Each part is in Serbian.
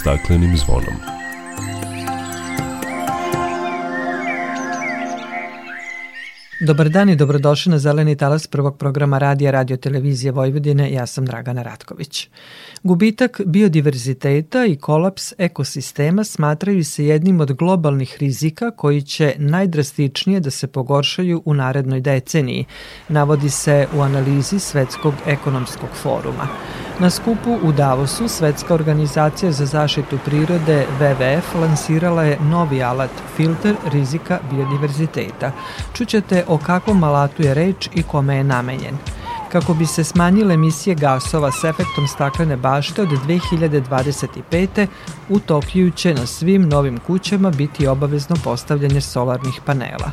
staklenim zvonom. Dobar dan i dobrodošli na Zeleni talas prvog programa radija Radio Televizije Vojvodine. Ja sam Dragana Ratković. Gubitak biodiverziteta i kolaps ekosistema smatraju se jednim od globalnih rizika koji će najdrastičnije da se pogoršaju u narednoj deceniji, navodi se u analizi Svetskog ekonomskog foruma. Na skupu u Davosu Svetska organizacija za zaštitu prirode WWF lansirala je novi alat filter rizika biodiverziteta. Čućete o kakvom alatu je reč i kome je namenjen kako bi se smanjile emisije gasova s efektom staklene bašte od 2025. u Tokiju će na svim novim kućama biti obavezno postavljanje solarnih panela.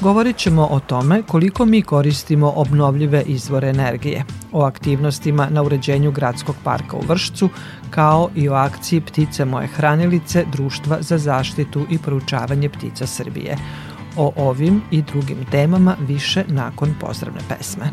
Govorit ćemo o tome koliko mi koristimo obnovljive izvore energije, o aktivnostima na uređenju gradskog parka u Vršcu, kao i o akciji Ptice moje hranilice Društva za zaštitu i proučavanje ptica Srbije. O ovim i drugim temama više nakon pozdravne pesme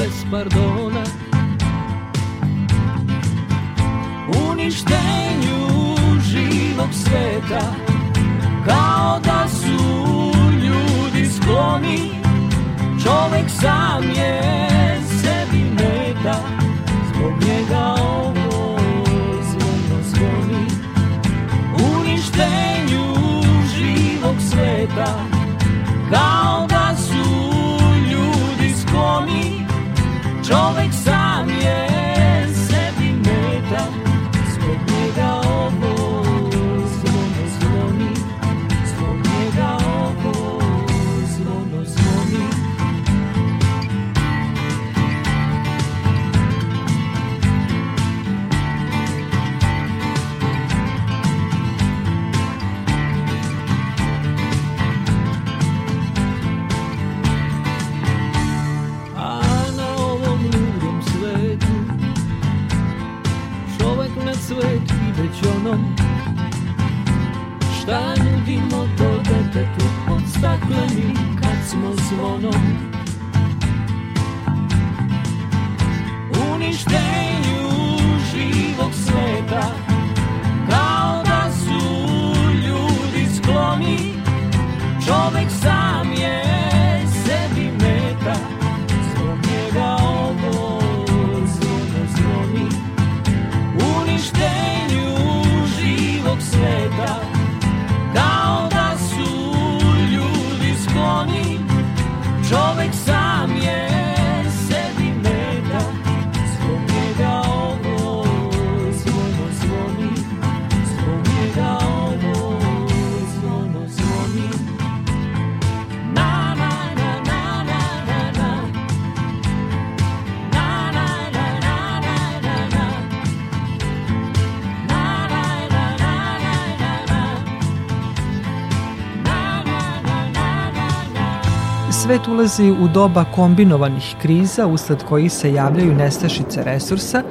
bez pardona. Uništenju živog sveta Kao da su ljudi skloni. Čovek sam je sebi meta Zbog njega ovo zvono zvoni. Uništenju živog sveta Kao da su ljudi skloni Čovek sam Šta nudimo to detetu Pod staklenim kad smo zvonom. Uništenju živog sveta Kao da su ljudi skloni. Čovek sam Čovek sam Svet ulazi u doba kombinovanih kriza usled kojih se javljaju nestašice resursa,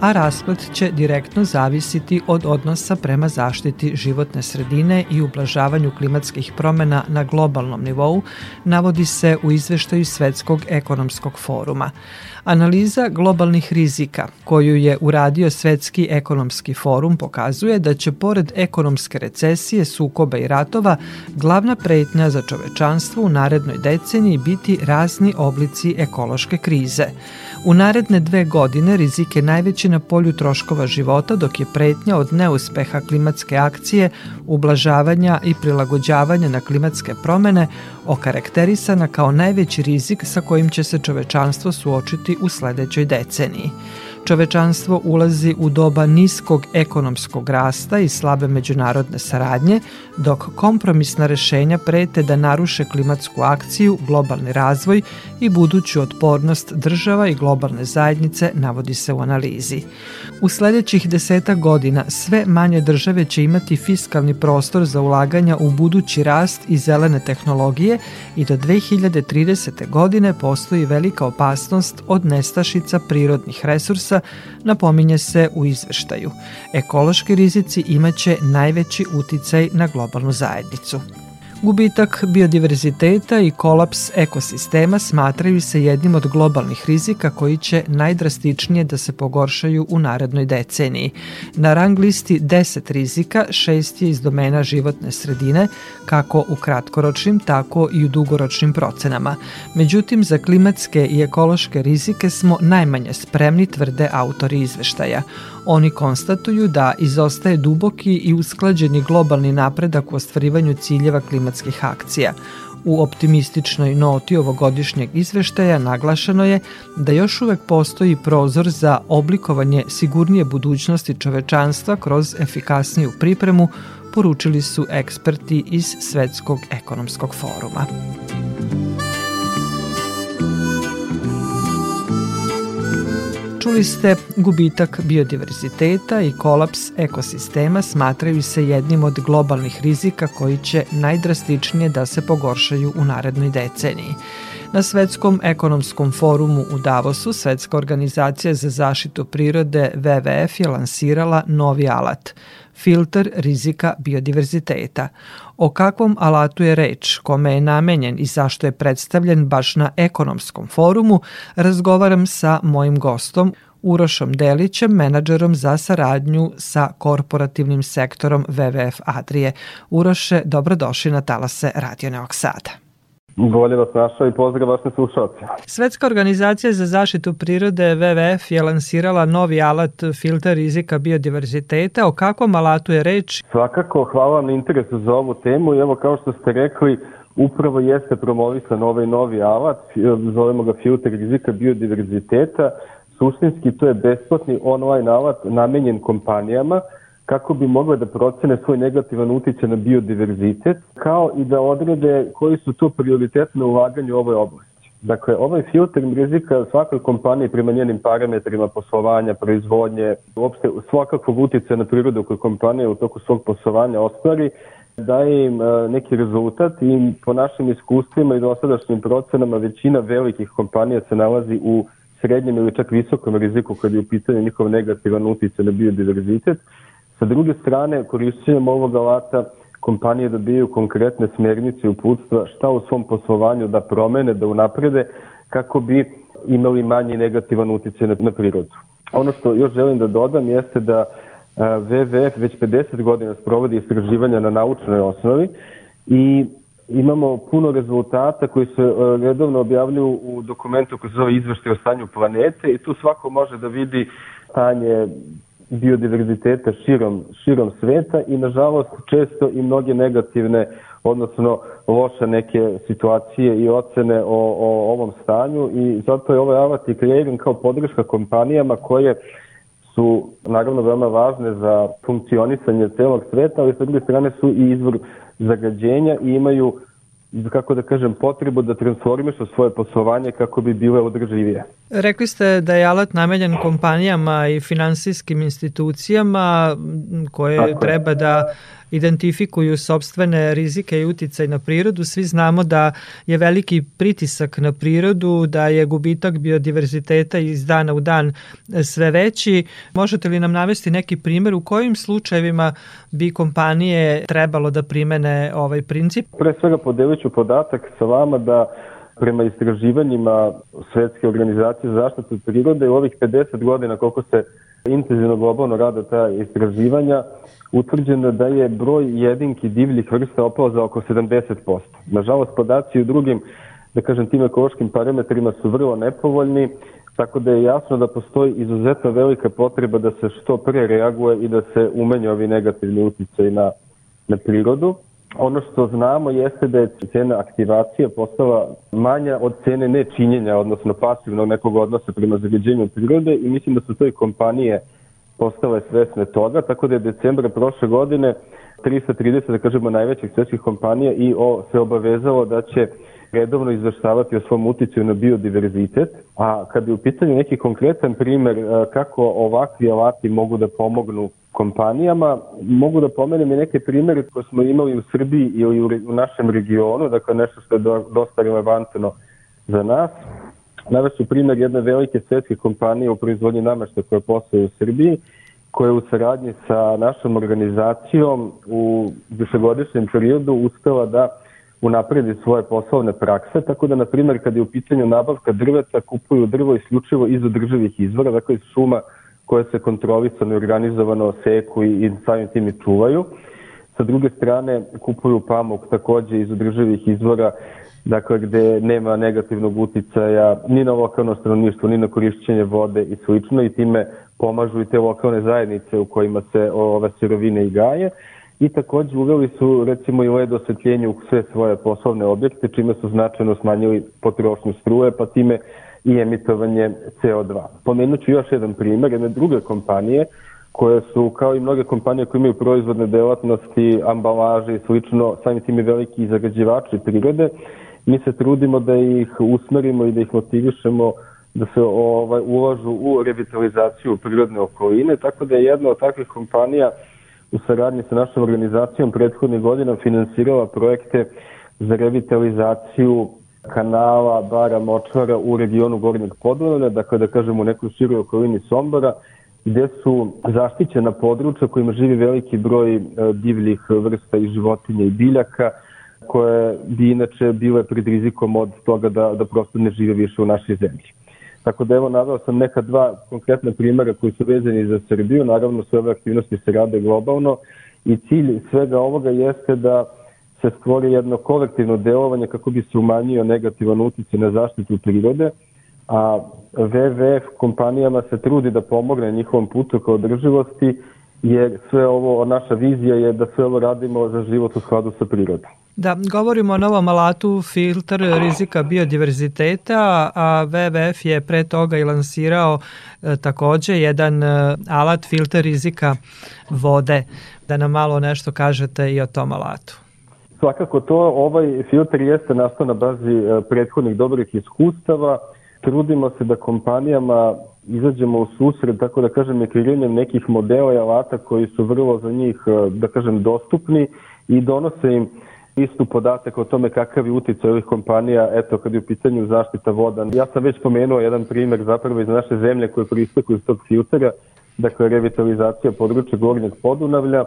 a rasplet će direktno zavisiti od odnosa prema zaštiti životne sredine i ublažavanju klimatskih promena na globalnom nivou, navodi se u izveštaju Svetskog ekonomskog foruma. Analiza globalnih rizika koju je uradio Svetski ekonomski forum pokazuje da će pored ekonomske recesije, sukoba i ratova glavna pretnja za čovečanstvo u narednoj deceniji biti razni oblici ekološke krize. U naredne dve godine rizik je najveći na polju troškova života, dok je pretnja od neuspeha klimatske akcije, ublažavanja i prilagođavanja na klimatske promene okarakterisana kao najveći rizik sa kojim će se čovečanstvo suočiti u sledećoj deceniji. Čovečanstvo ulazi u doba niskog ekonomskog rasta i slabe međunarodne saradnje, dok kompromisna rešenja prete da naruše klimatsku akciju, globalni razvoj i buduću otpornost država i globalne zajednice, navodi se u analizi. U sledećih deseta godina sve manje države će imati fiskalni prostor za ulaganja u budući rast i zelene tehnologije i do 2030. godine postoji velika opasnost od nestašica prirodnih resursa, napominje se u izveštaju. Ekološki rizici imaće najveći uticaj na globalnu zajednicu. Gubitak biodiverziteta i kolaps ekosistema smatraju se jednim od globalnih rizika koji će najdrastičnije da se pogoršaju u narednoj deceniji. Na rang listi 10 rizika, šest je iz domena životne sredine, kako u kratkoročnim, tako i u dugoročnim procenama. Međutim, za klimatske i ekološke rizike smo najmanje spremni, tvrde autori izveštaja. Oni konstatuju da izostaje duboki i usklađeni globalni napredak u ostvarivanju ciljeva klimatskih akcija. U optimističnoj noti ovogodišnjeg izveštaja naglašeno je da još uvek postoji prozor za oblikovanje sigurnije budućnosti čovečanstva kroz efikasniju pripremu, poručili su eksperti iz Svetskog ekonomskog foruma. Čuli ste, gubitak biodiverziteta i kolaps ekosistema smatraju se jednim od globalnih rizika koji će najdrastičnije da se pogoršaju u narednoj deceniji. Na Svetskom ekonomskom forumu u Davosu Svetska organizacija za zaštitu prirode WWF je lansirala novi alat – filter rizika biodiverziteta. O kakvom alatu je reč, kome je namenjen i zašto je predstavljen baš na ekonomskom forumu, razgovaram sa mojim gostom, Urošom Delićem, menadžerom za saradnju sa korporativnim sektorom WWF Adrije. Uroše, dobrodošli na talase Radio Neog Sada. Bolje vas našao i pozdrav vaše slušalce. Svetska organizacija za zaštitu prirode WWF je lansirala novi alat filter rizika biodiverziteta. O kakvom alatu je reč? Svakako, hvala vam na interesu za ovu temu i evo kao što ste rekli, upravo jeste promovisan ovaj novi alat, zovemo ga filter rizika biodiverziteta. Suštinski to je besplatni online alat namenjen kompanijama kako bi mogle da procene svoj negativan utice na biodiverzitet, kao i da odrede koji su to prioritetne ulaganje u ovoj oblasti. Dakle, ovaj filter rizika svakoj kompaniji prema njenim parametrima poslovanja, proizvodnje, uopšte svakakvog utice na prirodu koju kompanija u toku svog poslovanja ostvari, daje im e, neki rezultat i po našim iskustvima i dosadašnjim procenama većina velikih kompanija se nalazi u srednjem ili čak visokom riziku kad je u pitanju njihov negativan utjecaj na biodiverzitet. Sa druge strane, korišćenjem ovog alata kompanije dobijaju konkretne smernice i uputstva šta u svom poslovanju da promene, da unaprede, kako bi imali manji negativan utjecaj na, prirodu. Ono što još želim da dodam jeste da WWF već 50 godina sprovodi istraživanja na naučnoj osnovi i imamo puno rezultata koji se e, redovno objavljuju u dokumentu koji se zove izveštaj o stanju planete i tu svako može da vidi stanje biodiverziteta širom, širom sveta i nažalost često i mnoge negativne odnosno loše neke situacije i ocene o, o ovom stanju i zato je ovaj avat i kreiran kao podrška kompanijama koje su naravno veoma važne za funkcionisanje celog sveta, ali sa druge strane su i izvor zagađenja i imaju kako da kažem, potrebu da transformišu svoje poslovanje kako bi bile održivije. Rekli ste da je alat namenjen kompanijama i finansijskim institucijama koje Tako treba je. da identifikuju sobstvene rizike i uticaj na prirodu. Svi znamo da je veliki pritisak na prirodu, da je gubitak biodiverziteta iz dana u dan sve veći. Možete li nam navesti neki primer u kojim slučajevima bi kompanije trebalo da primene ovaj princip? Pre svega podelit ću podatak sa vama da prema istraživanjima Svetske organizacije za zaštitu prirode u ovih 50 godina koliko se intenzivno globalno rada ta istraživanja, utvrđeno da je broj jedinki divljih vrsta opao za oko 70%. Nažalost, podaci u drugim, da kažem, tim ekološkim parametrima su vrlo nepovoljni, tako da je jasno da postoji izuzetno velika potreba da se što pre reaguje i da se umenja ovi negativni uticaj na, na prirodu. Ono što znamo jeste da je cena aktivacije postala manja od cene nečinjenja, odnosno pasivnog nekog odnosa prema zagađenju prirode i mislim da su to i kompanije postale svesne toga, tako da je decembra prošle godine 330, da kažemo, najvećih svetskih kompanija i o, se obavezalo da će redovno izveštavati o svom uticaju na biodiverzitet, a kad je u pitanju neki konkretan primer e, kako ovakvi alati mogu da pomognu kompanijama, mogu da pomenem i neke primere koje smo imali u Srbiji ili u našem regionu, dakle nešto što je dosta relevantno za nas. Navešću primer jedne velike svetske kompanije u proizvodnji namešta koja postoje u Srbiji, koja je u saradnji sa našom organizacijom u višegodišnjem periodu uspela da unapredi svoje poslovne prakse, tako da, na primjer, kad je u pitanju nabavka drveta, kupuju drvo isključivo iz održivih izvora, dakle iz šuma koje se kontrolisano i organizovano seku i, i samim tim i čuvaju. Sa druge strane, kupuju pamuk takođe iz održivih izvora, dakle gde nema negativnog uticaja ni na lokalno stanovništvo, ni na korišćenje vode i slično i time pomažu i te lokalne zajednice u kojima se ove sirovine i gaje i takođe uveli su recimo i led osvetljenje u sve svoje poslovne objekte, čime su značajno smanjili potrošnju struje, pa time i emitovanje CO2. Pomenut ću još jedan primer, jedne druge kompanije koje su, kao i mnoge kompanije koje imaju proizvodne delatnosti, ambalaže i slično, sami tim i veliki zagađivači prirode, mi se trudimo da ih usmerimo i da ih motivišemo da se ovaj, ulažu u revitalizaciju prirodne okoline, tako da je jedna od takvih kompanija u saradnji sa našom organizacijom prethodnih godina finansirala projekte za revitalizaciju kanala, bara, močvara u regionu Gornjeg Podunavlja, dakle da kažemo u nekoj široj okolini Sombora, gde su zaštićena područja kojima živi veliki broj e, divljih vrsta i životinja i biljaka, koje bi inače bile pred rizikom od toga da, da prosto ne žive više u našoj zemlji. Tako da evo naveo sam neka dva konkretna primera koji su vezani za Srbiju, naravno sve ove aktivnosti se rade globalno i cilj svega ovoga jeste da se stvori jedno kolektivno delovanje kako bi se umanjio negativan uticaj na zaštitu prirode, a WWF kompanijama se trudi da pomogne njihovom putu kao održivosti, jer sve ovo, naša vizija je da sve ovo radimo za život u skladu sa prirodom. Da, govorimo o novom alatu filter rizika biodiverziteta, a WWF je pre toga i lansirao e, takođe jedan e, alat filter rizika vode. Da nam malo nešto kažete i o tom alatu. Svakako to, ovaj filter jeste nastao na bazi e, prethodnih dobrih iskustava. Trudimo se da kompanijama izađemo u susred, tako da kažem, ekviriranjem nekih modela i alata koji su vrlo za njih, e, da kažem, dostupni i donose im istu podatak o tome kakav je uticaj ovih kompanija, eto, kad je u pitanju zaštita voda. Ja sam već pomenuo jedan primer zapravo iz naše zemlje koje proistekuje iz tog filtera, dakle, revitalizacija područja Gornjeg Podunavlja,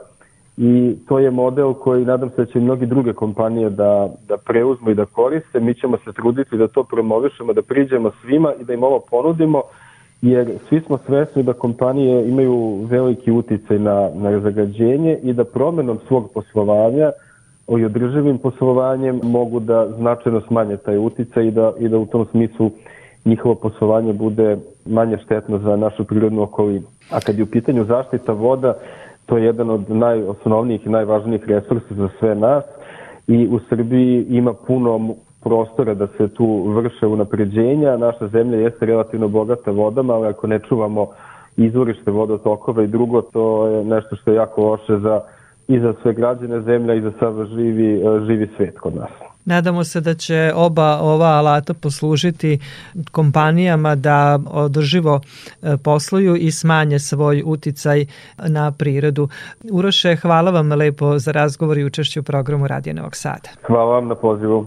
i to je model koji nadam se da će mnogi druge kompanije da, da preuzmu i da koriste. Mi ćemo se truditi da to promovišemo, da priđemo svima i da im ovo ponudimo, jer svi smo svesni da kompanije imaju veliki uticaj na, na zagađenje i da promenom svog poslovanja i održivim poslovanjem mogu da značajno smanje taj uticaj i da, i da u tom smislu njihovo poslovanje bude manje štetno za našu prirodnu okolinu. A kad je u pitanju zaštita voda, to je jedan od najosnovnijih i najvažnijih resursa za sve nas i u Srbiji ima puno prostora da se tu vrše unapređenja. Naša zemlja jeste relativno bogata vodama, ali ako ne čuvamo izvorište vodotokova i drugo, to je nešto što je jako loše za, i za sve građane zemlja i za sada živi, živi svet kod nas. Nadamo se da će oba ova alata poslužiti kompanijama da održivo e, posluju i smanje svoj uticaj na prirodu. Uroše, hvala vam lepo za razgovor i učešću u programu Radio Novog Sada. Hvala vam na pozivu.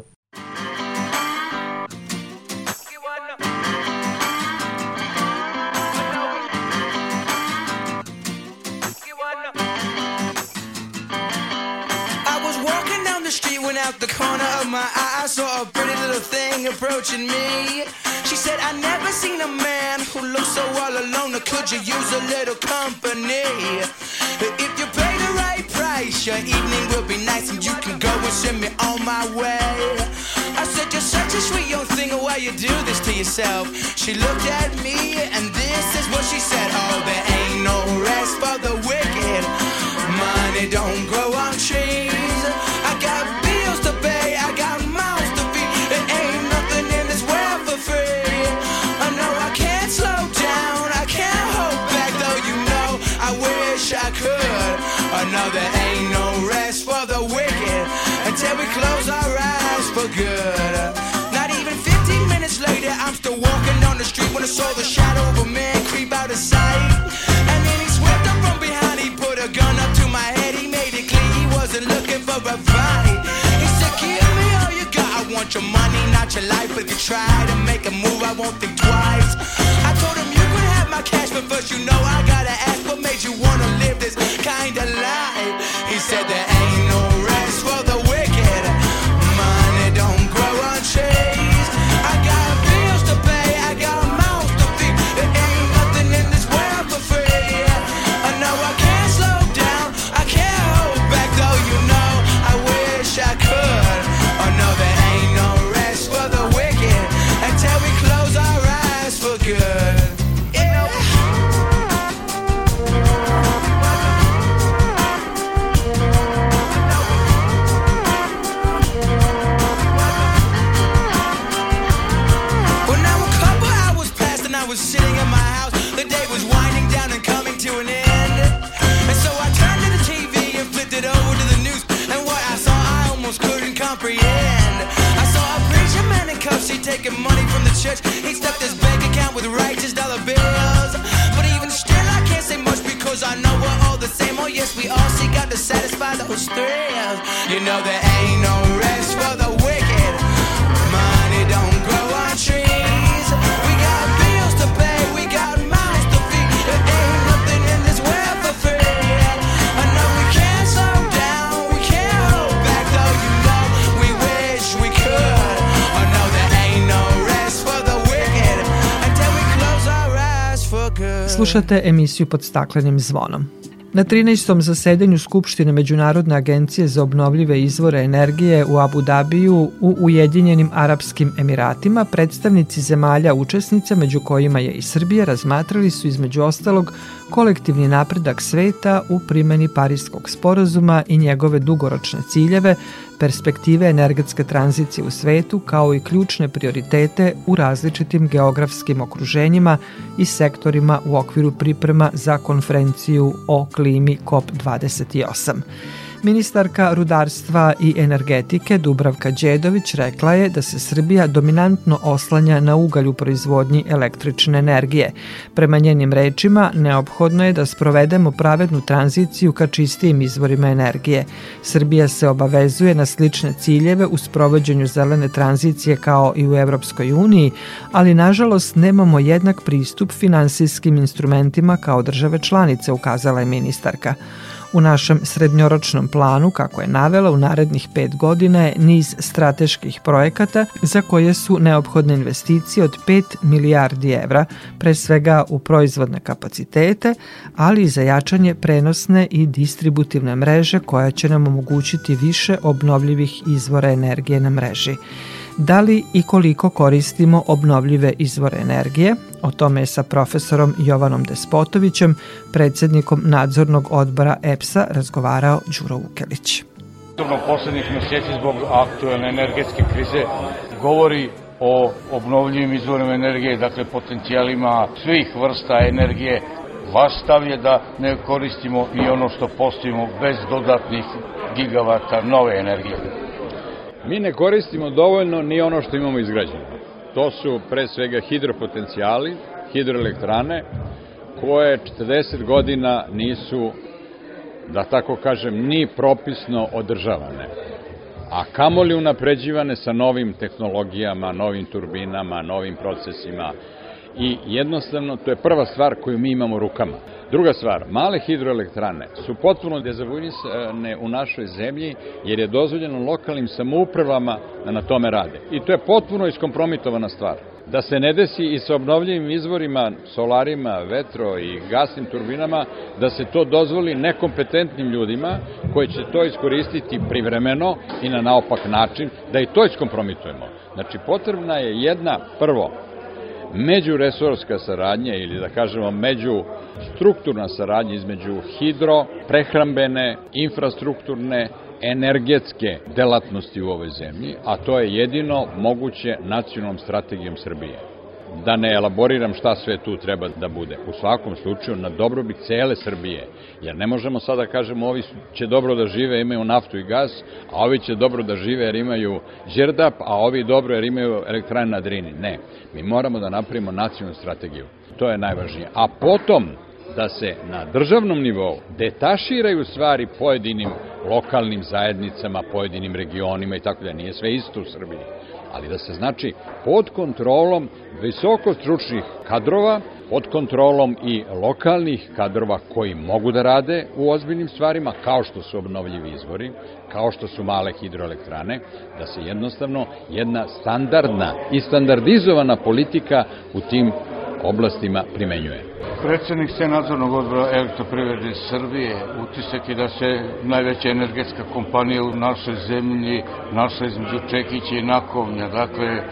My eye, I saw a pretty little thing approaching me. She said, I never seen a man who looks so all alone. Or could you use a little company? If you pay the right price, your evening will be nice and you can go and send me on my way. I said, You're such a sweet young thing, why you do this to yourself? She looked at me and this is what she said Oh, there ain't no rest for the wicked. Money don't grow on trees. I saw the shadow of a man creep out of sight. And then he swept up from behind, he put a gun up to my head, he made it clear he wasn't looking for a fight. He said, Give me all you got, I want your money, not your life. If you try to make a move, I won't think twice. I told him you could have my cash, but first you know I gotta I was a couple hours past, and I was sitting in my house. The day was winding down and coming to an end. And so I turned to the TV and flipped it over to the news. And what I saw, I almost couldn't comprehend. I saw a preacher man in cuffs, he taking money from the church. He stuffed his with righteous dollar bills. But even still, I can't say much because I know we're all the same. Oh, yes, we all seek out to satisfy those thrills. You know, there ain't no Slušate emisiju pod staklenim zvonom. Na 13. zasedanju Skupštine Međunarodne agencije za obnovljive izvore energije u Abu Dabiju u Ujedinjenim Arapskim Emiratima predstavnici zemalja učesnica, među kojima je i Srbija, razmatrali su između ostalog kolektivni napredak sveta u primeni Parijskog sporazuma i njegove dugoročne ciljeve, perspektive energetske tranzicije u svetu kao i ključne prioritete u različitim geografskim okruženjima i sektorima u okviru priprema za konferenciju o klimi COP28. Ministarka rudarstva i energetike Dubravka Đedović rekla je da se Srbija dominantno oslanja na ugalj u proizvodnji električne energije. Prema njenim rečima, neophodno je da sprovedemo pravednu tranziciju ka čistijim izvorima energije. Srbija se obavezuje na slične ciljeve u sprovođenju zelene tranzicije kao i u Evropskoj uniji, ali nažalost nemamo jednak pristup finansijskim instrumentima kao države članice, ukazala je ministarka. U našem srednjoročnom planu, kako je navela, u narednih pet godina je niz strateških projekata za koje su neophodne investicije od 5 milijardi evra, pre svega u proizvodne kapacitete, ali i za jačanje prenosne i distributivne mreže koja će nam omogućiti više obnovljivih izvora energije na mreži. Da li i koliko koristimo obnovljive izvore energije? O tome je sa profesorom Jovanom Despotovićem, predsednikom nadzornog odbora EPS-a, razgovarao Đuro Vukelić. Sigurno poslednjih meseci zbog aktuelne energetske krize govori o obnovljivim izvorima energije, dakle potencijalima svih vrsta energije. Vaš stav je da ne koristimo i ono što postavimo bez dodatnih gigavata nove energije. Mi ne koristimo dovoljno ni ono što imamo izgrađeno. To su pre svega hidropotencijali, hidroelektrane, koje 40 godina nisu, da tako kažem, ni propisno održavane. A kamoli unapređivane sa novim tehnologijama, novim turbinama, novim procesima. I jednostavno, to je prva stvar koju mi imamo rukama. Druga stvar, male hidroelektrane su potpuno dezavujnisane u našoj zemlji jer je dozvoljeno lokalnim samoupravama da na tome rade. I to je potpuno iskompromitovana stvar. Da se ne desi i sa obnovljivim izvorima, solarima, vetro i gasnim turbinama, da se to dozvoli nekompetentnim ljudima koji će to iskoristiti privremeno i na naopak način, da i to iskompromitujemo. Znači, potrebna je jedna, prvo, međuresorska saradnja ili da kažemo među strukturna saradnja između hidro, prehrambene, infrastrukturne, energetske delatnosti u ovoj zemlji, a to je jedino moguće nacionalnom strategijom Srbije. Da ne elaboriram šta sve tu treba da bude. U svakom slučaju na dobrobit cele Srbije, jer ne možemo sada da kažemo ovi će dobro da žive, imaju naftu i gas, a ovi će dobro da žive jer imaju đerdap, a ovi dobro jer imaju elektrane na Drini. Ne, mi moramo da napravimo nacionalnu strategiju. To je najvažnije. A potom da se na državnom nivou detaširaju stvari pojedinim lokalnim zajednicama, pojedinim regionima i tako da nije sve isto u Srbiji ali da se znači pod kontrolom visoko stručnih kadrova, pod kontrolom i lokalnih kadrova koji mogu da rade u ozbiljnim stvarima, kao što su obnovljivi izvori, kao što su male hidroelektrane, da se jednostavno jedna standardna i standardizovana politika u tim oblastima primenjuje. Predsednik se nadzornog odbora elektroprivrede Srbije utisak je da se najveća energetska kompanija u našoj zemlji našla između Čekića i Nakovnja. Dakle,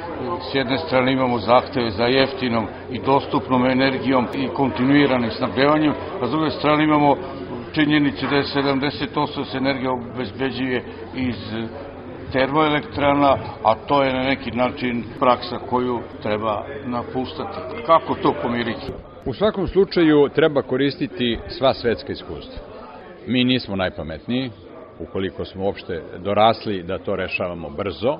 s jedne strane imamo zahteve za jeftinom i dostupnom energijom i kontinuiranim snabdevanjem, a s druge strane imamo činjenice da je 70% se energija obezbeđuje iz termoelektrana, a to je na neki način praksa koju treba napustati. Kako to pomiriti? U svakom slučaju treba koristiti sva svetska iskustva. Mi nismo najpametniji, ukoliko smo uopšte dorasli da to rešavamo brzo,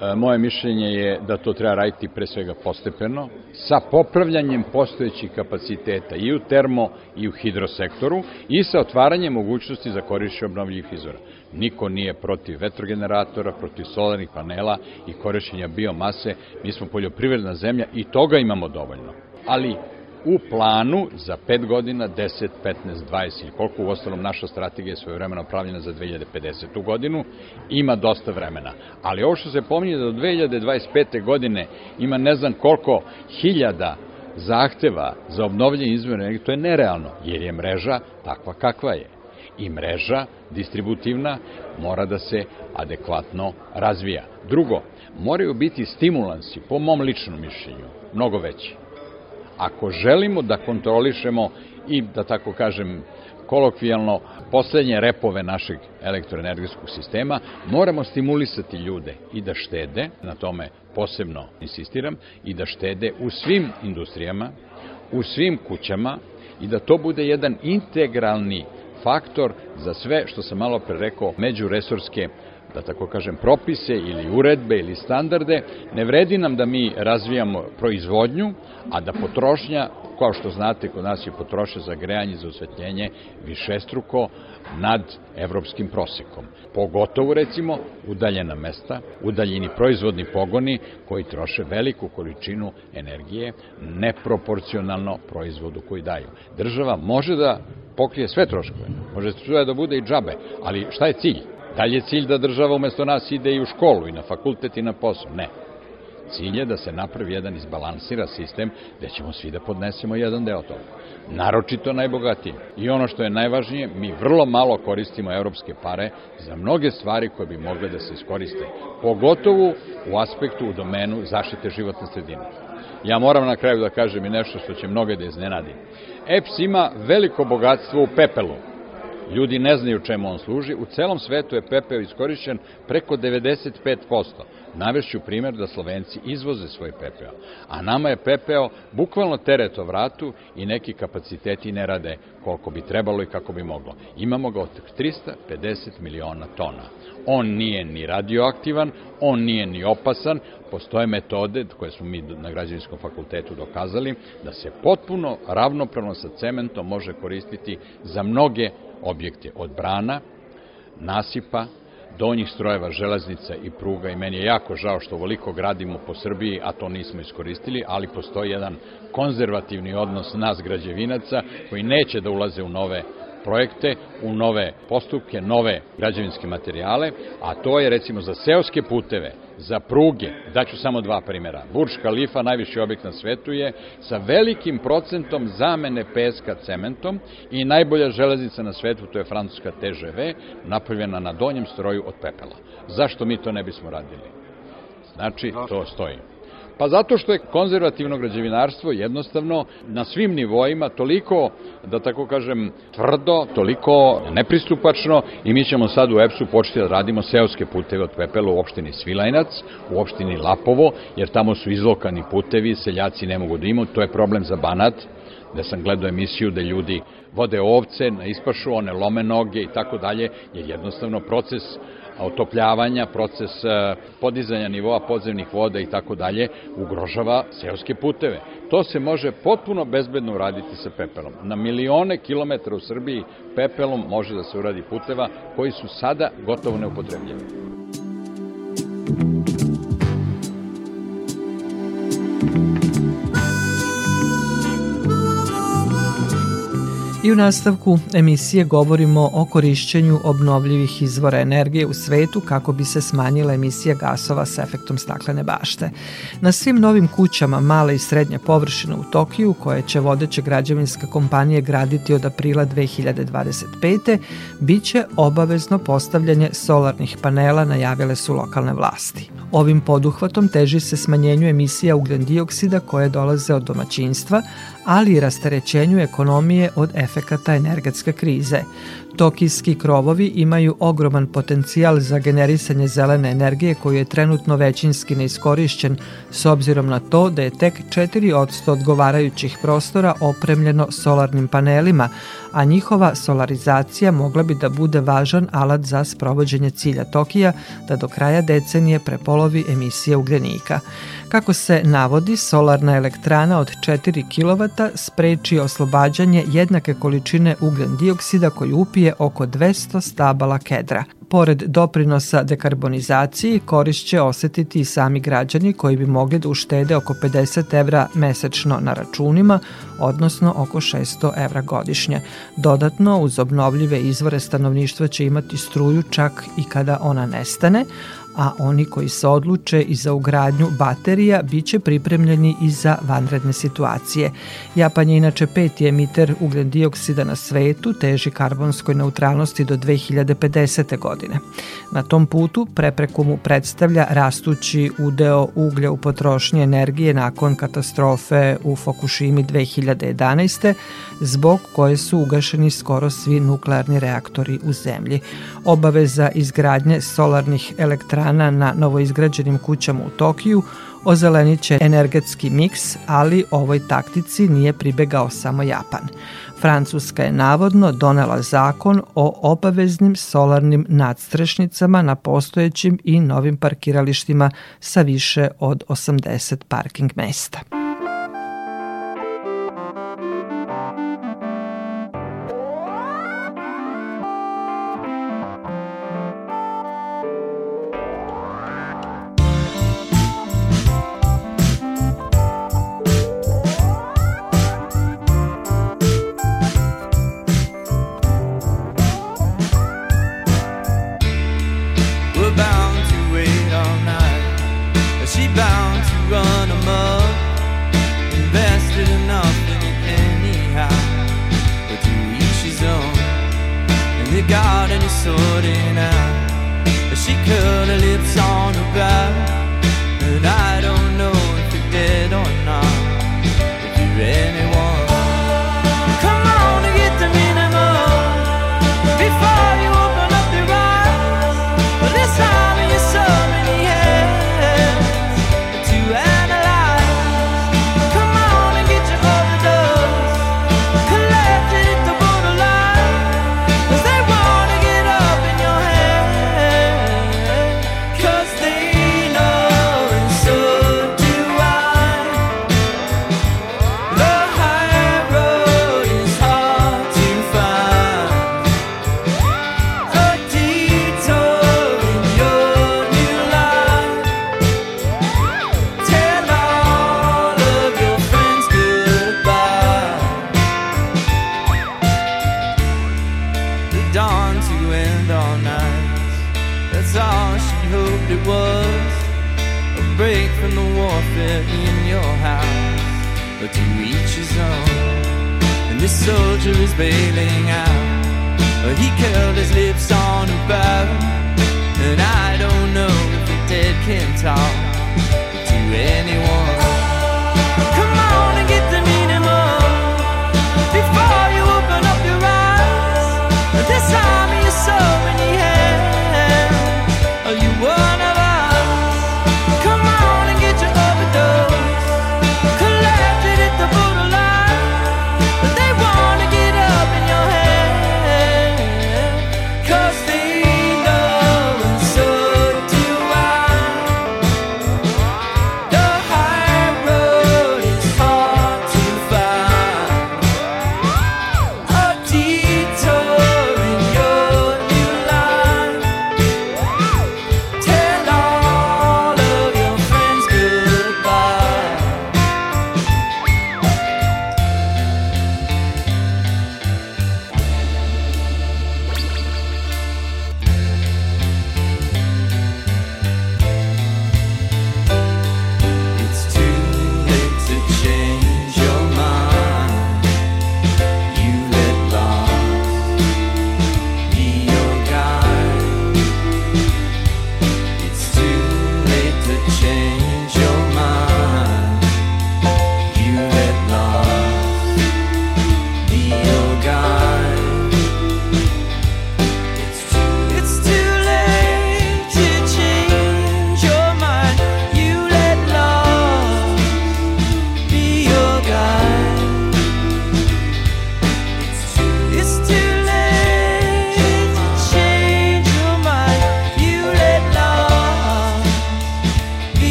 E, moje mišljenje je da to treba raditi pre svega postepeno, sa popravljanjem postojećih kapaciteta i u termo i u hidrosektoru i sa otvaranjem mogućnosti za korišćenje obnovljivih izvora. Niko nije protiv vetrogeneratora, protiv solarnih panela i korišćenja biomase. Mi smo poljoprivredna zemlja i toga imamo dovoljno. Ali u planu za 5 godina, 10, 15, 20 ili koliko u ostalom naša strategija je svoje vremena pravljena za 2050. godinu, ima dosta vremena. Ali ovo što se pominje da do 2025. godine ima ne znam koliko hiljada zahteva za obnovljenje izvora energije, to je nerealno, jer je mreža takva kakva je. I mreža distributivna mora da se adekvatno razvija. Drugo, moraju biti stimulansi, po mom ličnom mišljenju, mnogo veći ako želimo da kontrolišemo i, da tako kažem, kolokvijalno poslednje repove našeg elektroenergetskog sistema, moramo stimulisati ljude i da štede, na tome posebno insistiram, i da štede u svim industrijama, u svim kućama i da to bude jedan integralni faktor za sve što sam malo pre rekao međuresorske da tako kažem, propise ili uredbe ili standarde, ne vredi nam da mi razvijamo proizvodnju, a da potrošnja, kao što znate, kod nas je potrošnja za grejanje, za osvetljenje višestruko nad evropskim prosekom. Pogotovo, recimo, udaljena mesta, udaljeni proizvodni pogoni koji troše veliku količinu energije neproporcionalno proizvodu koji daju. Država može da pokrije sve troškove, može sve da bude i džabe, ali šta je cilj? Da li je cilj da država umesto nas ide i u školu i na fakultet i na posao? Ne. Cilj je da se napravi jedan izbalansira sistem gde ćemo svi da podnesemo jedan deo toga. Naročito najbogatiji. I ono što je najvažnije, mi vrlo malo koristimo evropske pare za mnoge stvari koje bi mogle da se iskoriste. Pogotovo u aspektu, u domenu zaštite životne sredine. Ja moram na kraju da kažem i nešto što će mnoge da iznenadi. EPS ima veliko bogatstvo u pepelu Ljudi ne znaju čemu on služi. U celom svetu je pepeo iskorišćen preko 95%. Navešću primjer da Slovenci izvoze svoj pepeo, a nama je pepeo bukvalno teret o vratu i neki kapaciteti ne rade koliko bi trebalo i kako bi moglo. Imamo ga od 350 miliona tona. On nije ni radioaktivan, on nije ni opasan, postoje metode koje smo mi na građevinskom fakultetu dokazali da se potpuno ravnopravno sa cementom može koristiti za mnoge objekte od brana, nasipa, donjih strojeva železnica i pruga. I meni je jako žao što ovoliko gradimo po Srbiji, a to nismo iskoristili, ali postoji jedan konzervativni odnos nas građevinaca koji neće da ulaze u nove projekte, u nove postupke, nove građevinske materijale, a to je recimo za seoske puteve, za pruge, daću samo dva primjera. Burj Khalifa, najviši objekt na svetu je sa velikim procentom zamene peska cementom i najbolja železnica na svetu, to je francuska TGV, napravljena na donjem stroju od pepela. Zašto mi to ne bismo radili? Znači, to stoji. Pa zato što je konzervativno građevinarstvo jednostavno na svim nivoima toliko, da tako kažem, tvrdo, toliko nepristupačno i mi ćemo sad u EPS-u početi da radimo seoske puteve od pepela u opštini Svilajnac, u opštini Lapovo, jer tamo su izlokani putevi, seljaci ne mogu da imaju, to je problem za Banat, gde sam gledao emisiju da ljudi vode ovce na ispašu, one lome noge i tako dalje, jer jednostavno proces otopljavanja, proces e, podizanja nivoa podzemnih voda i tako dalje ugrožava seoske puteve. To se može potpuno bezbedno uraditi sa pepelom. Na milione kilometra u Srbiji pepelom može da se uradi puteva koji su sada gotovo neupotrebljivi. I u nastavku emisije govorimo o korišćenju obnovljivih izvora energije u svetu kako bi se smanjila emisija gasova sa efektom staklene bašte. Na svim novim kućama male i srednje površine u Tokiju, koje će vodeće građevinske kompanije graditi od aprila 2025. biće obavezno postavljanje solarnih panela, najavile su lokalne vlasti. Ovim poduhvatom teži se smanjenju emisija ugljen dioksida koje dolaze od domaćinstva, ali i rasterećenju ekonomije od efekata energetske krize. Tokijski krovovi imaju ogroman potencijal za generisanje zelene energije koji je trenutno većinski neiskorišćen s obzirom na to da je tek 4% odgovarajućih prostora opremljeno solarnim panelima, a njihova solarizacija mogla bi da bude važan alat za sprovođenje cilja Tokija da do kraja decenije prepolovi emisije ugljenika. Kako se navodi, solarna elektrana od 4 kW spreči oslobađanje jednake količine ugljen dioksida koji upije oko 200 stabala kedra. Pored doprinosa dekarbonizaciji, korist će osetiti i sami građani koji bi mogli da uštede oko 50 evra mesečno na računima, odnosno oko 600 evra godišnje. Dodatno, uz obnovljive izvore stanovništva će imati struju čak i kada ona nestane, a oni koji se odluče i za ugradnju baterija biće pripremljeni i za vanredne situacije. Japan je inače peti emiter ugljen dioksida na svetu, teži karbonskoj neutralnosti do 2050. godine. Na tom putu prepreku mu predstavlja rastući udeo uglja u potrošnji energije nakon katastrofe u Fukushimi 2011. zbog koje su ugašeni skoro svi nuklearni reaktori u zemlji. Obaveza izgradnje solarnih elektrana elektrana na novoizgrađenim kućama u Tokiju ozelenit će energetski miks, ali ovoj taktici nije pribegao samo Japan. Francuska je navodno donela zakon o obaveznim solarnim nadstrešnicama na postojećim i novim parkiralištima sa više od 80 parking mesta. Sorting out. She curled her lips on her brow. guitar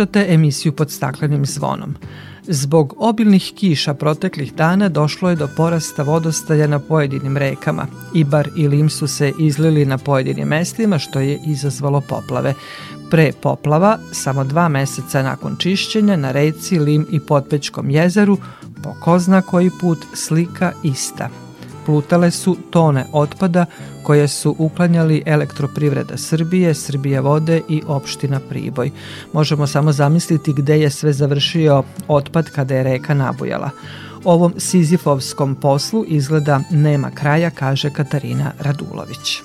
Slušate emisiju pod staklenim zvonom. Zbog obilnih kiša proteklih dana došlo je do porasta vodostaja na pojedinim rekama. Ibar i Lim su se izlili na pojedinim mestima što je izazvalo poplave. Pre poplava, samo dva meseca nakon čišćenja na reci Lim i Potpečkom jezeru, po ko zna koji put slika ista. Plutale su tone otpada koje su uklanjali elektroprivreda Srbije, Srbije vode i opština Priboj. Možemo samo zamisliti gde je sve završio otpad kada je reka nabujala. Ovom sizifovskom poslu izgleda nema kraja, kaže Katarina Radulović.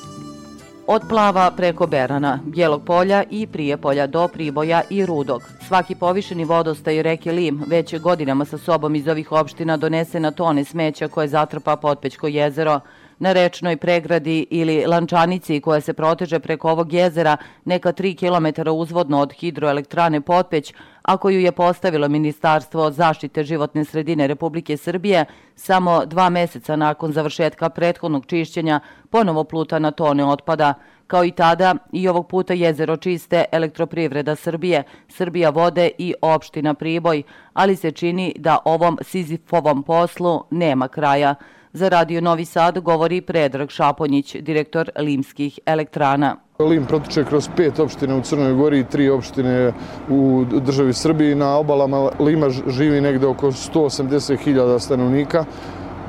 Od Plava preko Berana, Bijelog polja i Prijepolja do Priboja i Rudog. Svaki povišeni vodostaj reke Lim već godinama sa sobom iz ovih opština donese na tone smeća koje zatrpa Potpećko jezero. Na rečnoj pregradi ili lančanici koja se proteže preko ovog jezera neka 3 km uzvodno od hidroelektrane Potpeć, a koju je postavilo Ministarstvo zaštite životne sredine Republike Srbije, samo dva meseca nakon završetka prethodnog čišćenja ponovo pluta na tone otpada. Kao i tada, i ovog puta jezero čiste elektroprivreda Srbije, Srbija vode i opština Priboj, ali se čini da ovom Sizifovom poslu nema kraja. Za Radio Novi Sad govori Predrag Šaponjić, direktor Limskih elektrana. Lim protiče kroz pet opštine u Crnoj Gori i tri opštine u državi Srbiji. Na obalama Lima živi negde oko 180.000 stanovnika.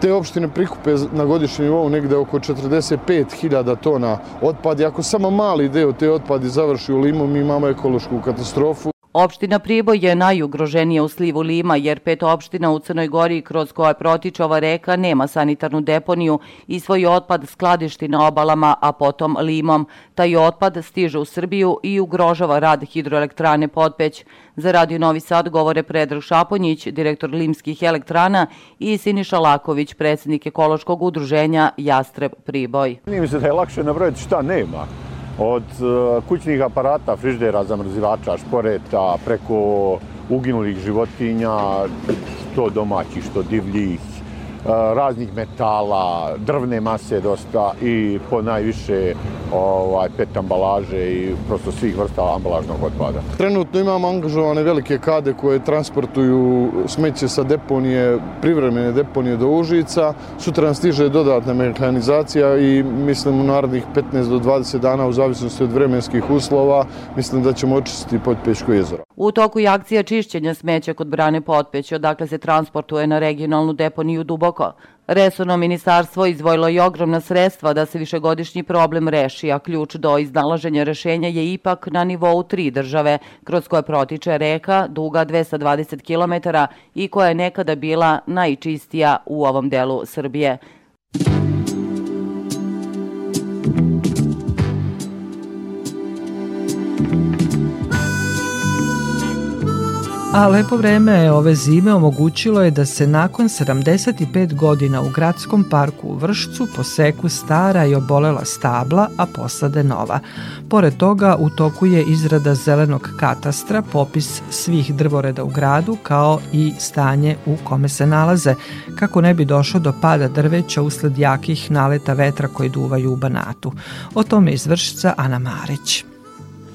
Te opštine prikupe na godišnjem nivou negde oko 45.000 tona otpadi. Ako samo mali deo te otpadi završi u Limu, mi imamo ekološku katastrofu. Opština Priboj je najugroženija u slivu Lima jer pet opština u Crnoj Gori kroz koje protiče ova reka nema sanitarnu deponiju i svoj otpad skladišti na obalama, a potom Limom. Taj otpad stiže u Srbiju i ugrožava rad hidroelektrane Potpeć. Za Radio Novi Sad govore Predrag Šaponjić, direktor Limskih elektrana i Siniša Laković, predsednik ekološkog udruženja Jastreb Priboj. Mi se da je lakše nabrojiti šta nema od e, kućnih aparata, friždera, zamrzivača, šporeta, preko uginulih životinja, što domaćih, što divljih, raznih metala, drvne mase dosta i po najviše ovaj, pet ambalaže i prosto svih vrsta ambalažnog otpada. Trenutno imamo angažovane velike kade koje transportuju smeće sa deponije, privremene deponije do Užica. Sutra nam stiže dodatna mehanizacija i mislim u narednih 15 do 20 dana u zavisnosti od vremenskih uslova mislim da ćemo očistiti Potpeško jezero. U toku je akcija čišćenja smeća kod Brane Potpeć, odakle se transportuje na regionalnu deponiju Duboko. Resorno ministarstvo izvojilo je ogromna sredstva da se višegodišnji problem reši, a ključ do iznalaženja rešenja je ipak na nivou tri države, kroz koje protiče reka duga 220 km i koja je nekada bila najčistija u ovom delu Srbije. A lepo vreme ove zime omogućilo je da se nakon 75 godina u gradskom parku u Vršcu poseku stara i obolela stabla, a posade nova. Pored toga, u toku je izrada zelenog katastra, popis svih drvoreda u gradu, kao i stanje u kome se nalaze, kako ne bi došlo do pada drveća usled jakih naleta vetra koji duvaju u Banatu. O tome iz Vršca Ana Marić.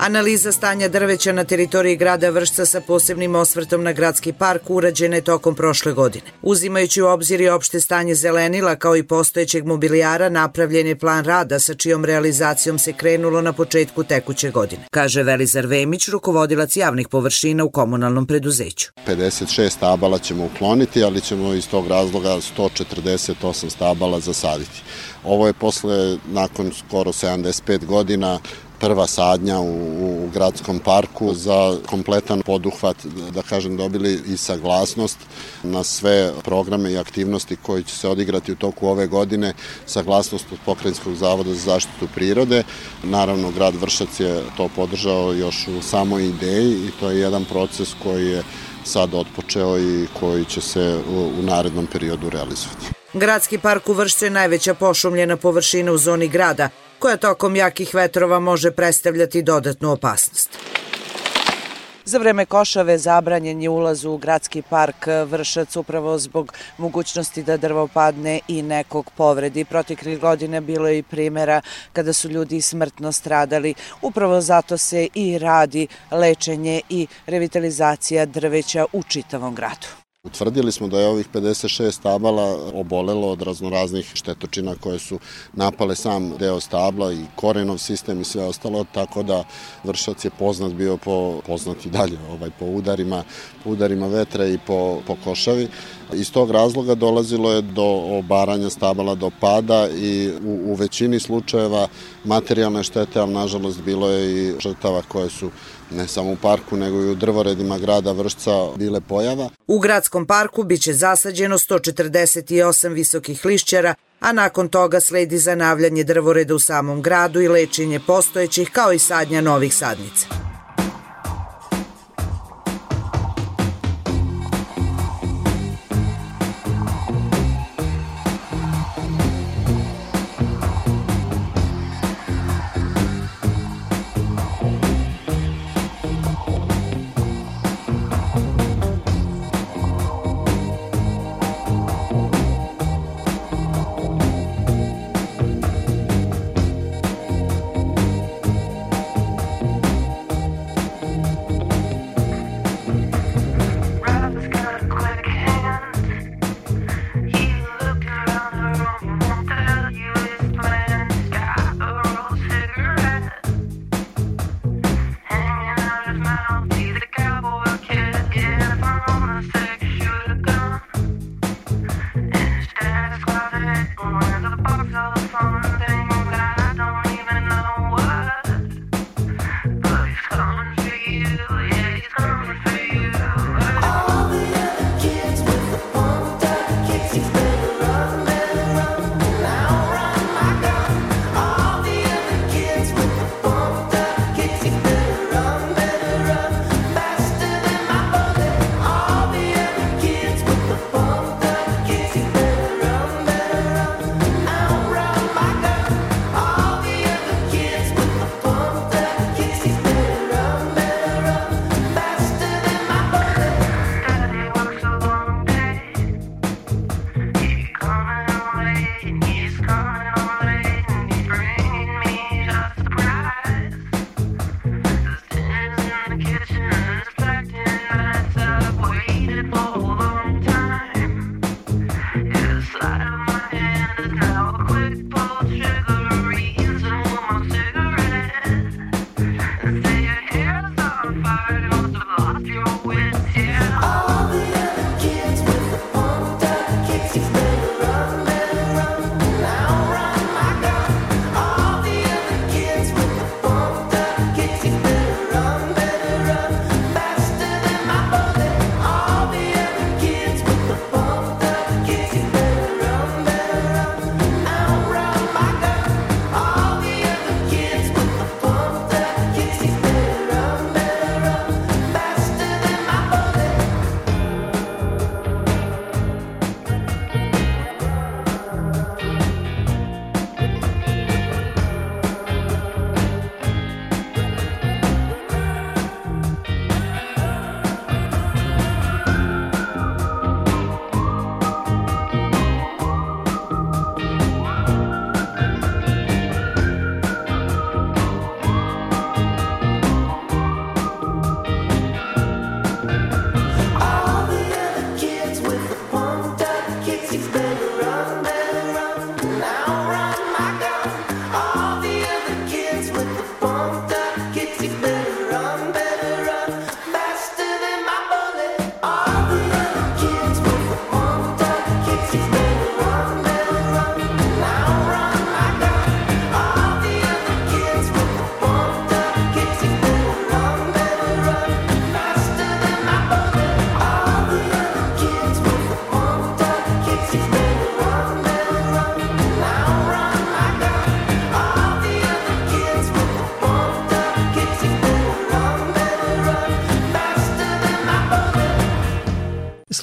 Analiza stanja drveća na teritoriji grada Vršca sa posebnim osvrtom na gradski park urađena je tokom prošle godine. Uzimajući u obzir i opšte stanje zelenila kao i postojećeg mobilijara, napravljen je plan rada sa čijom realizacijom se krenulo na početku tekuće godine, kaže Velizar Vemić, rukovodilac javnih površina u komunalnom preduzeću. 56 stabala ćemo ukloniti, ali ćemo iz tog razloga 148 stabala zasaditi. Ovo je posle, nakon skoro 75 godina, prva sadnja u, u gradskom parku za kompletan poduhvat, da kažem, dobili i saglasnost na sve programe i aktivnosti koji će se odigrati u toku ove godine, saglasnost od Pokrajinskog zavoda za zaštitu prirode. Naravno, grad Vršac je to podržao još u samoj ideji i to je jedan proces koji je sad otpočeo i koji će se u, u narednom periodu realizovati. Gradski park u Vršcu je najveća pošumljena površina u zoni grada, koja tokom jakih vetrova može predstavljati dodatnu opasnost. Za vreme košave zabranjen je ulaz u gradski park Vršac upravo zbog mogućnosti da drvo padne i nekog povredi. Proteklih godine bilo je i primera kada su ljudi smrtno stradali. Upravo zato se i radi lečenje i revitalizacija drveća u čitavom gradu. Utvrdili smo da je ovih 56 stabala obolelo od raznoraznih štetočina koje su napale sam deo stabla i korenov sistem i sve ostalo, tako da vršac je poznat bio po, poznat i dalje ovaj, po udarima, po udarima vetra i po, po košavi. Iz tog razloga dolazilo je do obaranja stabala, do pada i u, u većini slučajeva materijalne štete, ali nažalost bilo je i žrtava koje su ne samo u parku, nego i u drvoredima grada Vršca bile pojava. U gradskom parku biće zasađeno 148 visokih lišćara, a nakon toga sledi zanavljanje drvoreda u samom gradu i lečenje postojećih kao i sadnja novih sadnica.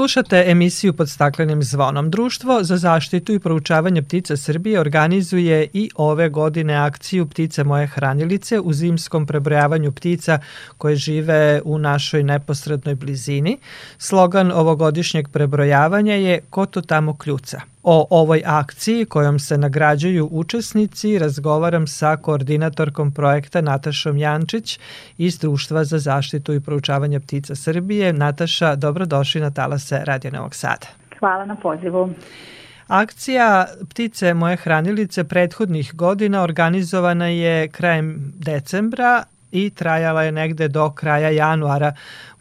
Slušate emisiju pod staklenim zvonom. Društvo za zaštitu i proučavanje ptica Srbije organizuje i ove godine akciju Ptice moje hranilice u zimskom prebrojavanju ptica koje žive u našoj neposrednoj blizini. Slogan ovogodišnjeg prebrojavanja je Ko to tamo kljuca? O ovoj akciji kojom se nagrađuju učesnici razgovaram sa koordinatorkom projekta Natašom Jančić iz Društva za zaštitu i proučavanje ptica Srbije. Nataša, dobrodošli na talase Radio Novog Sada. Hvala na pozivu. Akcija Ptice moje hranilice prethodnih godina organizovana je krajem decembra i trajala je negde do kraja januara.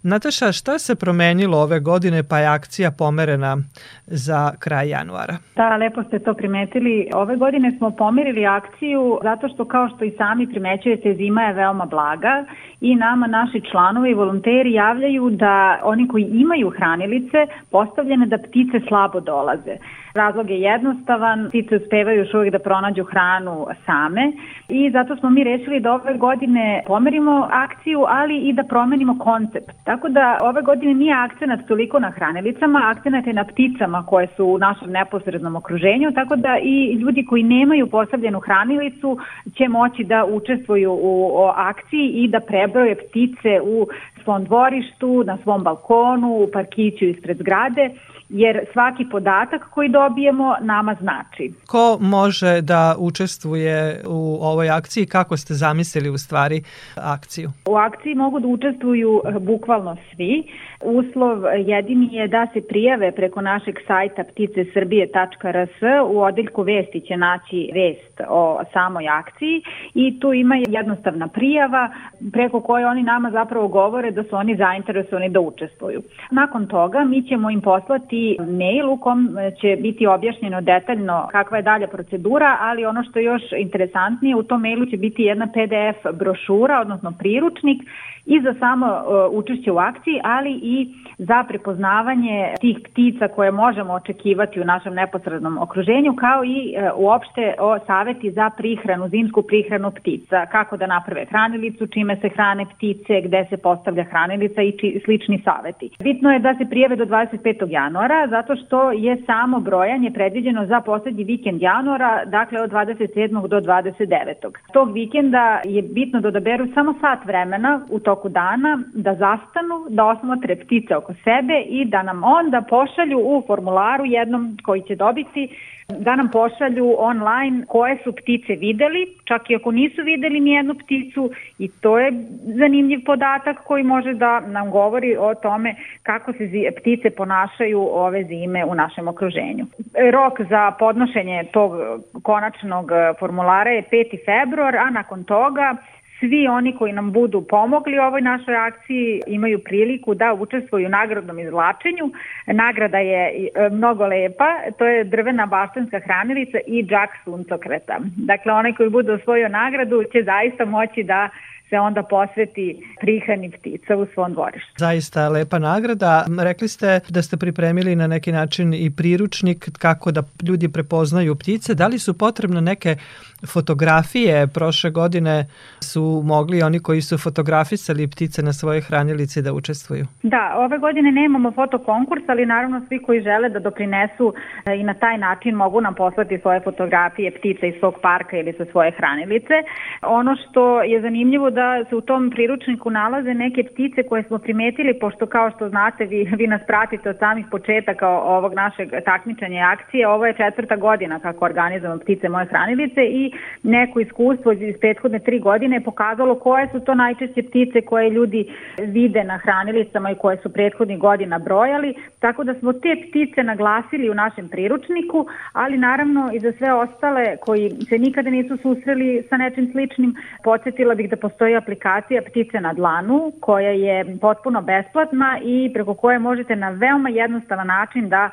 Nataša, šta se promenilo ove godine pa je akcija pomerena za kraj januara? Da, lepo ste to primetili. Ove godine smo pomerili akciju zato što kao što i sami primećujete zima je veoma blaga i nama naši članovi i volonteri javljaju da oni koji imaju hranilice postavljene da ptice slabo dolaze. Razlog je jednostavan, ptice uspevaju još uvijek da pronađu hranu same i zato smo mi rešili da ove godine pomerimo akciju, ali i da promenimo koncept. Tako da ove godine nije akcenat toliko na hranelicama, akcenat je na pticama koje su u našem neposrednom okruženju, tako da i ljudi koji nemaju postavljenu hranilicu će moći da učestvuju u akciji i da prebroje ptice u svom dvorištu, na svom balkonu, u parkiću ispred zgrade jer svaki podatak koji dobijemo nama znači. Ko može da učestvuje u ovoj akciji? Kako ste zamislili u stvari akciju? U akciji mogu da učestvuju eh, bukvalno svi. Uslov jedini je da se prijave preko našeg sajta pticesrbije.rs u odeljku vesti će naći vest o samoj akciji i tu ima jednostavna prijava preko koje oni nama zapravo govore da su oni zainteresovani da učestvuju. Nakon toga mi ćemo im poslati mail u kom će biti objašnjeno detaljno kakva je dalja procedura, ali ono što je još interesantnije u tom mailu će biti jedna PDF brošura, odnosno priručnik i za samo uh, učešće u akciji, ali i za prepoznavanje tih ptica koje možemo očekivati u našem neposrednom okruženju, kao i uh, uopšte o saveti za prihranu, zimsku prihranu ptica, kako da naprave hranilicu, čime se hrane ptice, gde se postavlja hranilica i či, slični saveti. Bitno je da se prijeve do 25. januara, zato što je samo brojanje predviđeno za poslednji vikend januara, dakle od 27. do 29. Tog vikenda je bitno da odaberu samo sat vremena u toku dana da zastanu, da osmotre ptice oko sebe i da nam onda pošalju u formularu jednom koji će dobiti da nam pošalju online koje su ptice videli, čak i ako nisu videli ni jednu pticu i to je zanimljiv podatak koji može da nam govori o tome kako se ptice ponašaju ove zime u našem okruženju. Rok za podnošenje tog konačnog formulara je 5. februar, a nakon toga Svi oni koji nam budu pomogli u ovoj našoj akciji imaju priliku da učestvuju u nagradnom izvlačenju. Nagrada je e, mnogo lepa, to je drvena baštanska hranilica i džak suncokreta. Dakle, onaj koji bude osvojio nagradu će zaista moći da se onda posveti prihrani ptica u svom dvorištu. Zaista lepa nagrada. Rekli ste da ste pripremili na neki način i priručnik kako da ljudi prepoznaju ptice. Da li su potrebne neke fotografije? Prošle godine su mogli oni koji su fotografisali ptice na svojoj hranilici da učestvuju. Da, ove godine nemamo fotokonkurs, ali naravno svi koji žele da doprinesu e, i na taj način mogu nam poslati svoje fotografije ptica iz svog parka ili sa svoje hranilice. Ono što je zanimljivo da se u tom priručniku nalaze neke ptice koje smo primetili, pošto kao što znate vi, vi nas pratite od samih početaka ovog našeg takmičanja i akcije, ovo je četvrta godina kako organizujemo ptice moje hranilice i neko iskustvo iz prethodne tri godine je pokazalo koje su to najčešće ptice koje ljudi vide na hranilicama i koje su prethodnih godina brojali, tako da smo te ptice naglasili u našem priručniku, ali naravno i za sve ostale koji se nikada nisu susreli sa nečim sličnim, podsjetila bih da postoji postoji aplikacija Ptice na dlanu koja je potpuno besplatna i preko koje možete na veoma jednostavan način da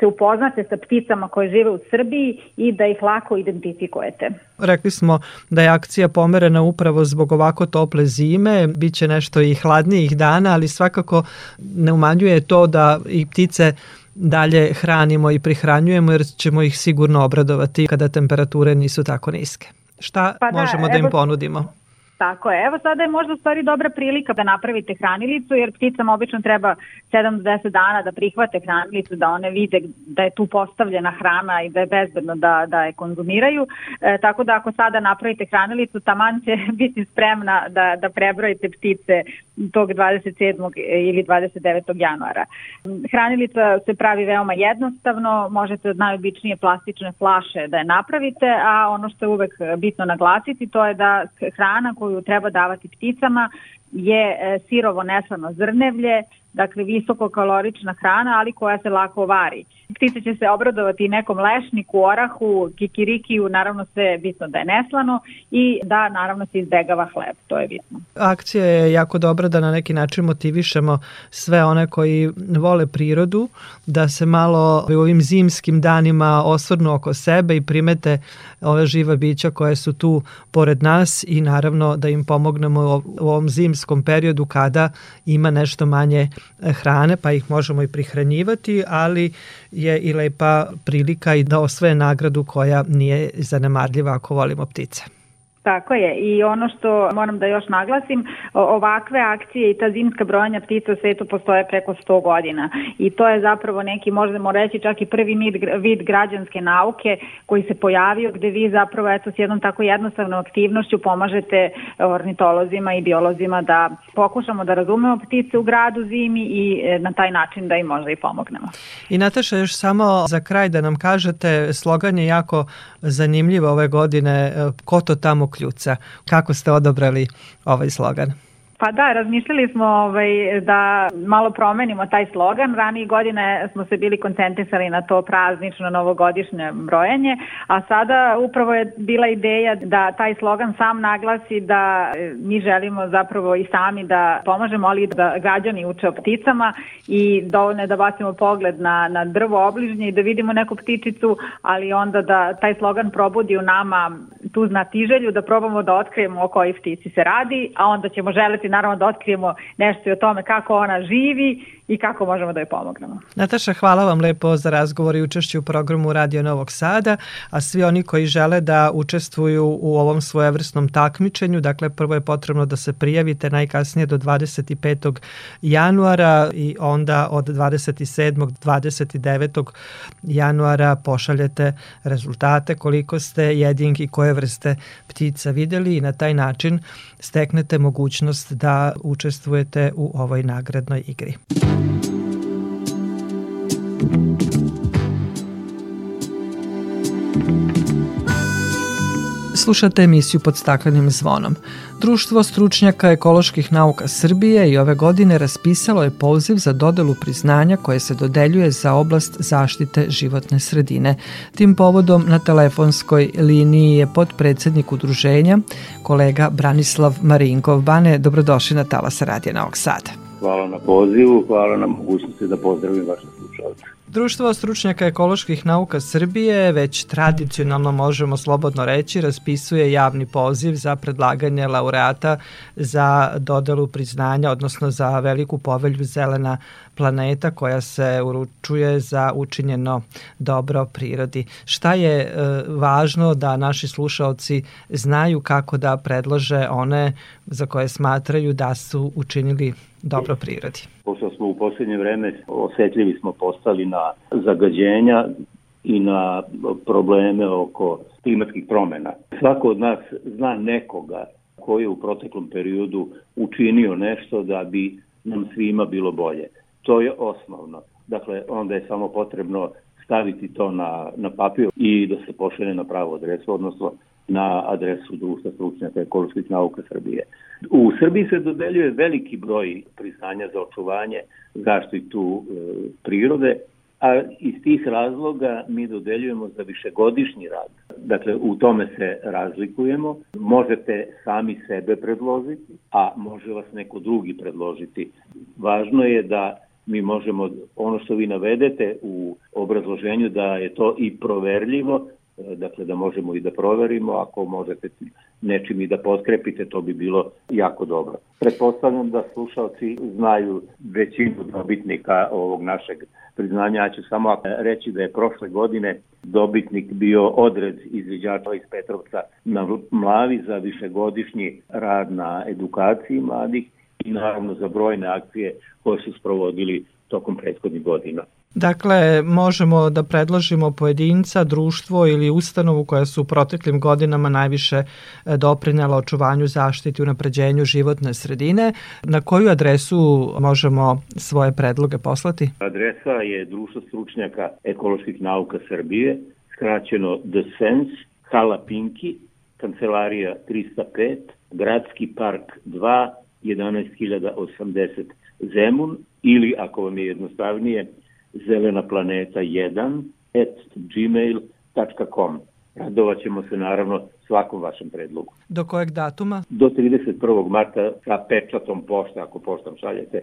se upoznate sa pticama koje žive u Srbiji i da ih lako identifikujete. Rekli smo da je akcija pomerena upravo zbog ovako tople zime, bit će nešto i hladnijih dana, ali svakako ne umanjuje to da i ptice dalje hranimo i prihranjujemo jer ćemo ih sigurno obradovati kada temperature nisu tako niske. Šta pa da, možemo da im evo, ponudimo? Tako je. Evo sada je možda stvari dobra prilika da napravite hranilicu, jer pticama obično treba 7 do 10 dana da prihvate hranilicu, da one vide da je tu postavljena hrana i da je bezbedno da, da je konzumiraju. E, tako da ako sada napravite hranilicu, taman će biti spremna da, da prebrojite ptice tog 27. ili 29. januara. Hranilica se pravi veoma jednostavno, možete od najobičnije plastične flaše da je napravite, a ono što je uvek bitno naglasiti to je da hrana koju treba davati pticama je e, sirovo neslano zrnevlje, dakle visokokalorična hrana, ali koja se lako vari. Ptice će se obradovati nekom lešniku, orahu, kikirikiju, naravno sve bitno da je neslano i da naravno se izbegava hleb, to je bitno. Akcija je jako dobra da na neki način motivišemo sve one koji vole prirodu, da se malo u ovim zimskim danima osvrnu oko sebe i primete ove živa bića koje su tu pored nas i naravno da im pomognemo u ovom zimskom periodu kada ima nešto manje hrane, pa ih možemo i prihranjivati, ali je i lepa prilika i da osvoje nagradu koja nije zanemarljiva ako volimo ptice. Tako je i ono što moram da još naglasim, ovakve akcije i ta zimska brojanja ptica u svetu postoje preko 100 godina i to je zapravo neki, možemo reći čak i prvi vid građanske nauke koji se pojavio gde vi zapravo eto s jednom tako jednostavnom aktivnošću pomažete ornitolozima i biolozima da pokušamo da razumemo ptice u gradu zimi i e, na taj način da im možda i pomognemo. I Nataša, još samo za kraj da nam kažete, slogan je jako zanimljiv ove godine, e, ko to tamo kljuca. Kako ste odobrali ovaj slogan? Pa da, razmišljali smo ovaj, da malo promenimo taj slogan. Ranije godine smo se bili koncentrisali na to praznično novogodišnje brojanje, a sada upravo je bila ideja da taj slogan sam naglasi da e, mi želimo zapravo i sami da pomažemo, ali da građani uče o pticama i dovoljno je da bacimo pogled na, na drvo obližnje i da vidimo neku ptičicu, ali onda da taj slogan probudi u nama tu znatiželju, da probamo da otkrijemo o kojoj ptici se radi, a onda ćemo želeti naravno da otkrijemo nešto i o tome kako ona živi i kako možemo da joj pomognemo. Nataša, hvala vam lepo za razgovor i učešću u programu Radio Novog Sada, a svi oni koji žele da učestvuju u ovom svojevrsnom takmičenju, dakle prvo je potrebno da se prijavite najkasnije do 25. januara i onda od 27. 29. januara pošaljete rezultate koliko ste jedinki koje vrste ptica videli i na taj način steknete mogućnost da učestvujete u ovoj nagradnoj igri. Slušate emisiju pod staklenim zvonom. Društvo stručnjaka ekoloških nauka Srbije i ove godine raspisalo je poziv za dodelu priznanja koje se dodeljuje za oblast zaštite životne sredine. Tim povodom na telefonskoj liniji je podpredsednik udruženja kolega Branislav Marinkov. Bane, dobrodošli na Talas Radija Novog Sada. Hvala na pozivu, hvala na mogućnosti da pozdravim vaše slušalce. Društvo stručnjaka ekoloških nauka Srbije već tradicionalno možemo slobodno reći raspisuje javni poziv za predlaganje laureata za dodelu priznanja, odnosno za veliku povelju Zelena planeta koja se uručuje za učinjeno dobro prirodi. Šta je e, važno da naši slušaoci znaju kako da predlože one za koje smatraju da su učinili dobro prirodi? Pošto smo u poslednje vreme osetljivi smo postali na zagađenja i na probleme oko klimatskih promena. Svako od nas zna nekoga koji je u proteklom periodu učinio nešto da bi nam svima bilo bolje. To je osnovno. Dakle, onda je samo potrebno staviti to na, na papir i da se pošalje na pravu adresu, odnosno na adresu Društva stručnjaka ekoloških nauka Srbije. U Srbiji se dodeljuje veliki broj priznanja za očuvanje zaštitu e, prirode, a iz tih razloga mi dodeljujemo za višegodišnji rad. Dakle, u tome se razlikujemo. Možete sami sebe predložiti, a može vas neko drugi predložiti. Važno je da mi možemo, ono što vi navedete u obrazloženju, da je to i proverljivo, dakle da možemo i da proverimo, ako možete nečim i da potkrepite, to bi bilo jako dobro. Pretpostavljam da slušalci znaju većinu dobitnika ovog našeg priznanja. Ja ću samo reći da je prošle godine dobitnik bio odred izviđača iz Petrovca na Mlavi za višegodišnji rad na edukaciji mladih i naravno za brojne akcije koje su sprovodili tokom prethodnih godina. Dakle, možemo da predložimo pojedinca, društvo ili ustanovu koja su u proteklim godinama najviše e, doprinjala očuvanju zaštiti i unapređenju životne sredine. Na koju adresu možemo svoje predloge poslati? Adresa je Društvo stručnjaka ekoloških nauka Srbije, skraćeno The Sense, Hala Pinki, Kancelarija 305, Gradski park 2, 11080 Zemun ili, ako vam je jednostavnije, zelena planeta 1 at gmail.com. Radovat ćemo se naravno svakom vašem predlogu. Do kojeg datuma? Do 31. marta sa pečatom pošta, ako poštom šaljete,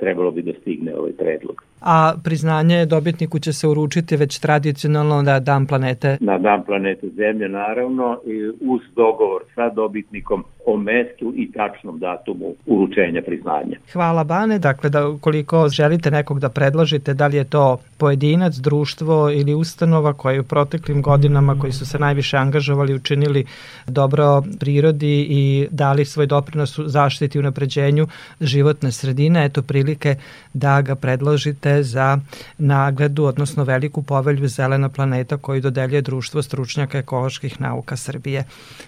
trebalo bi da stigne ovaj predlog. A priznanje dobitniku će se uručiti već tradicionalno na Dan planete? Na Dan planete Zemlje, naravno, i uz dogovor sa dobitnikom o mestu i tačnom datumu uručenja priznanja. Hvala Bane, dakle da koliko želite nekog da predložite, da li je to pojedinac, društvo ili ustanova koji u proteklim godinama koji su se najviše angažovali učinili dobro prirodi i dali svoj doprinos zaštiti i unapređenju životne sredine, eto prilike da ga predložite za nagradu, odnosno veliku povelju Zelena planeta koju dodeljuje Društvo stručnjaka ekoloških nauka Srbije.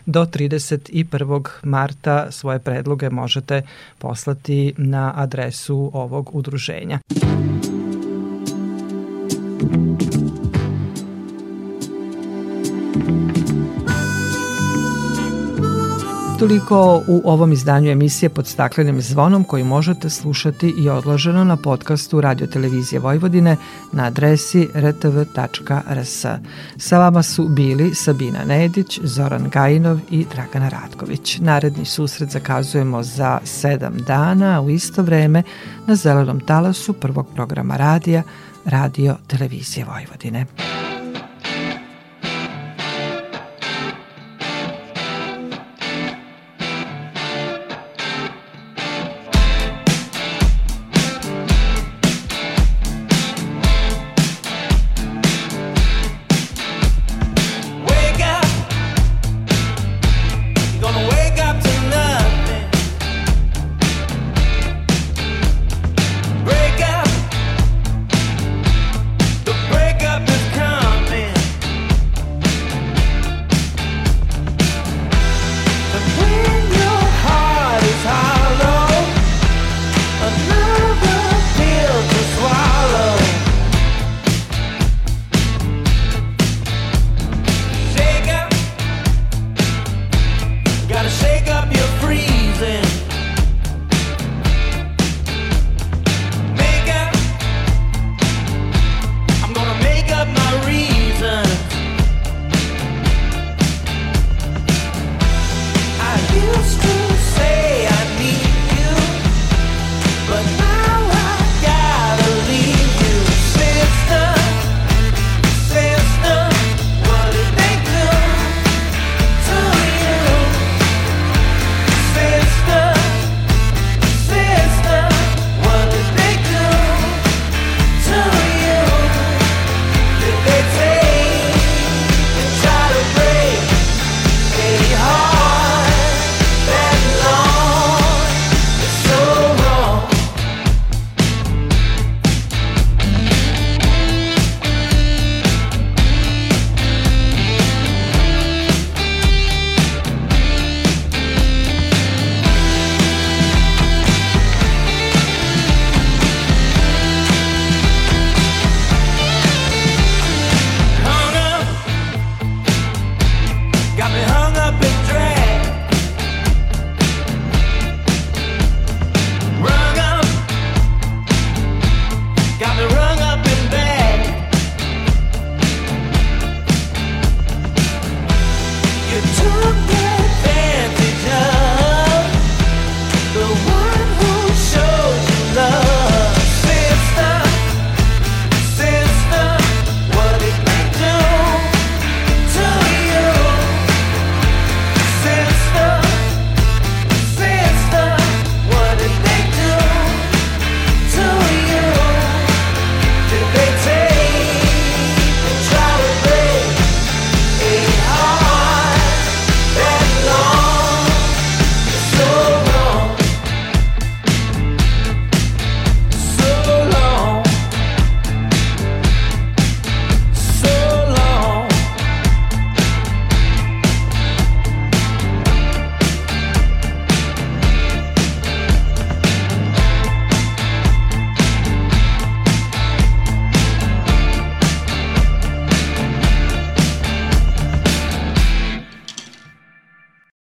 Do 31. marta svoje predloge možete poslati na adresu ovog udruženja. Toliko u ovom izdanju emisije pod staklenim zvonom koji možete slušati i odloženo na podcastu Radio Televizije Vojvodine na adresi rtv.rs. Sa vama su bili Sabina Nedić, Zoran Gajinov i Dragana Ratković. Naredni susret zakazujemo za sedam dana u isto vreme na zelenom talasu prvog programa radija Radio Televizije Vojvodine.